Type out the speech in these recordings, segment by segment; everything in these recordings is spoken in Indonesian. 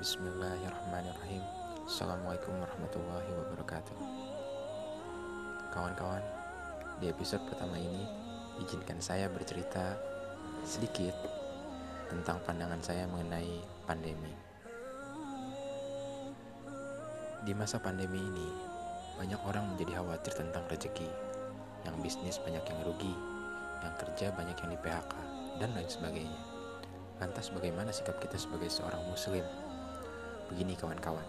Bismillahirrahmanirrahim. Assalamualaikum warahmatullahi wabarakatuh. Kawan-kawan, di episode pertama ini Izinkan saya bercerita sedikit Tentang pandangan saya mengenai pandemi. Di masa pandemi ini Banyak orang menjadi khawatir tentang rezeki. Yang bisnis banyak yang rugi Yang kerja banyak yang di PHK Dan lain sebagainya Lantas bagaimana sikap kita sebagai seorang muslim? Begini kawan-kawan,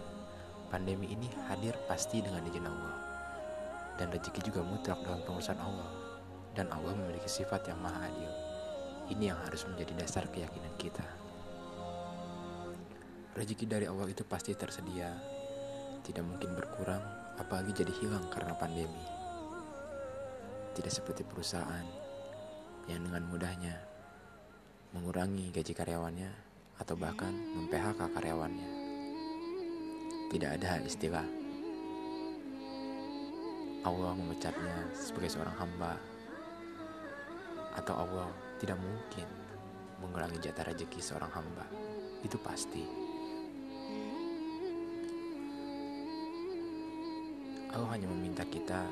pandemi ini hadir pasti dengan izin Allah. Dan rezeki juga mutlak dalam pengurusan Allah. Dan Allah memiliki sifat yang maha adil. Ini yang harus menjadi dasar keyakinan kita. Rezeki dari Allah itu pasti tersedia. Tidak mungkin berkurang, apalagi jadi hilang karena pandemi. Tidak seperti perusahaan yang dengan mudahnya mengurangi gaji karyawannya, atau bahkan mem-PHK karyawannya. Tidak ada istilah Allah memecatnya sebagai seorang hamba atau Allah tidak mungkin mengurangi jatah rezeki seorang hamba. Itu pasti. Allah hanya meminta kita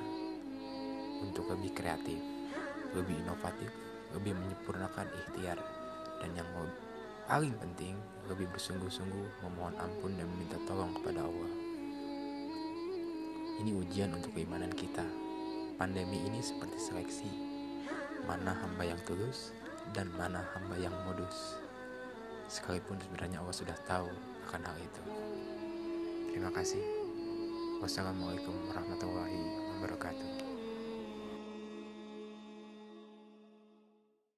untuk lebih kreatif, lebih inovatif, lebih menyempurnakan ikhtiar dan yang paling penting lebih bersungguh-sungguh memohon ampun dan meminta tolong kepada Allah. Ini ujian untuk keimanan kita. Pandemi ini seperti seleksi. Mana hamba yang tulus dan mana hamba yang modus. Sekalipun sebenarnya Allah sudah tahu akan hal itu. Terima kasih. Wassalamualaikum warahmatullahi wabarakatuh.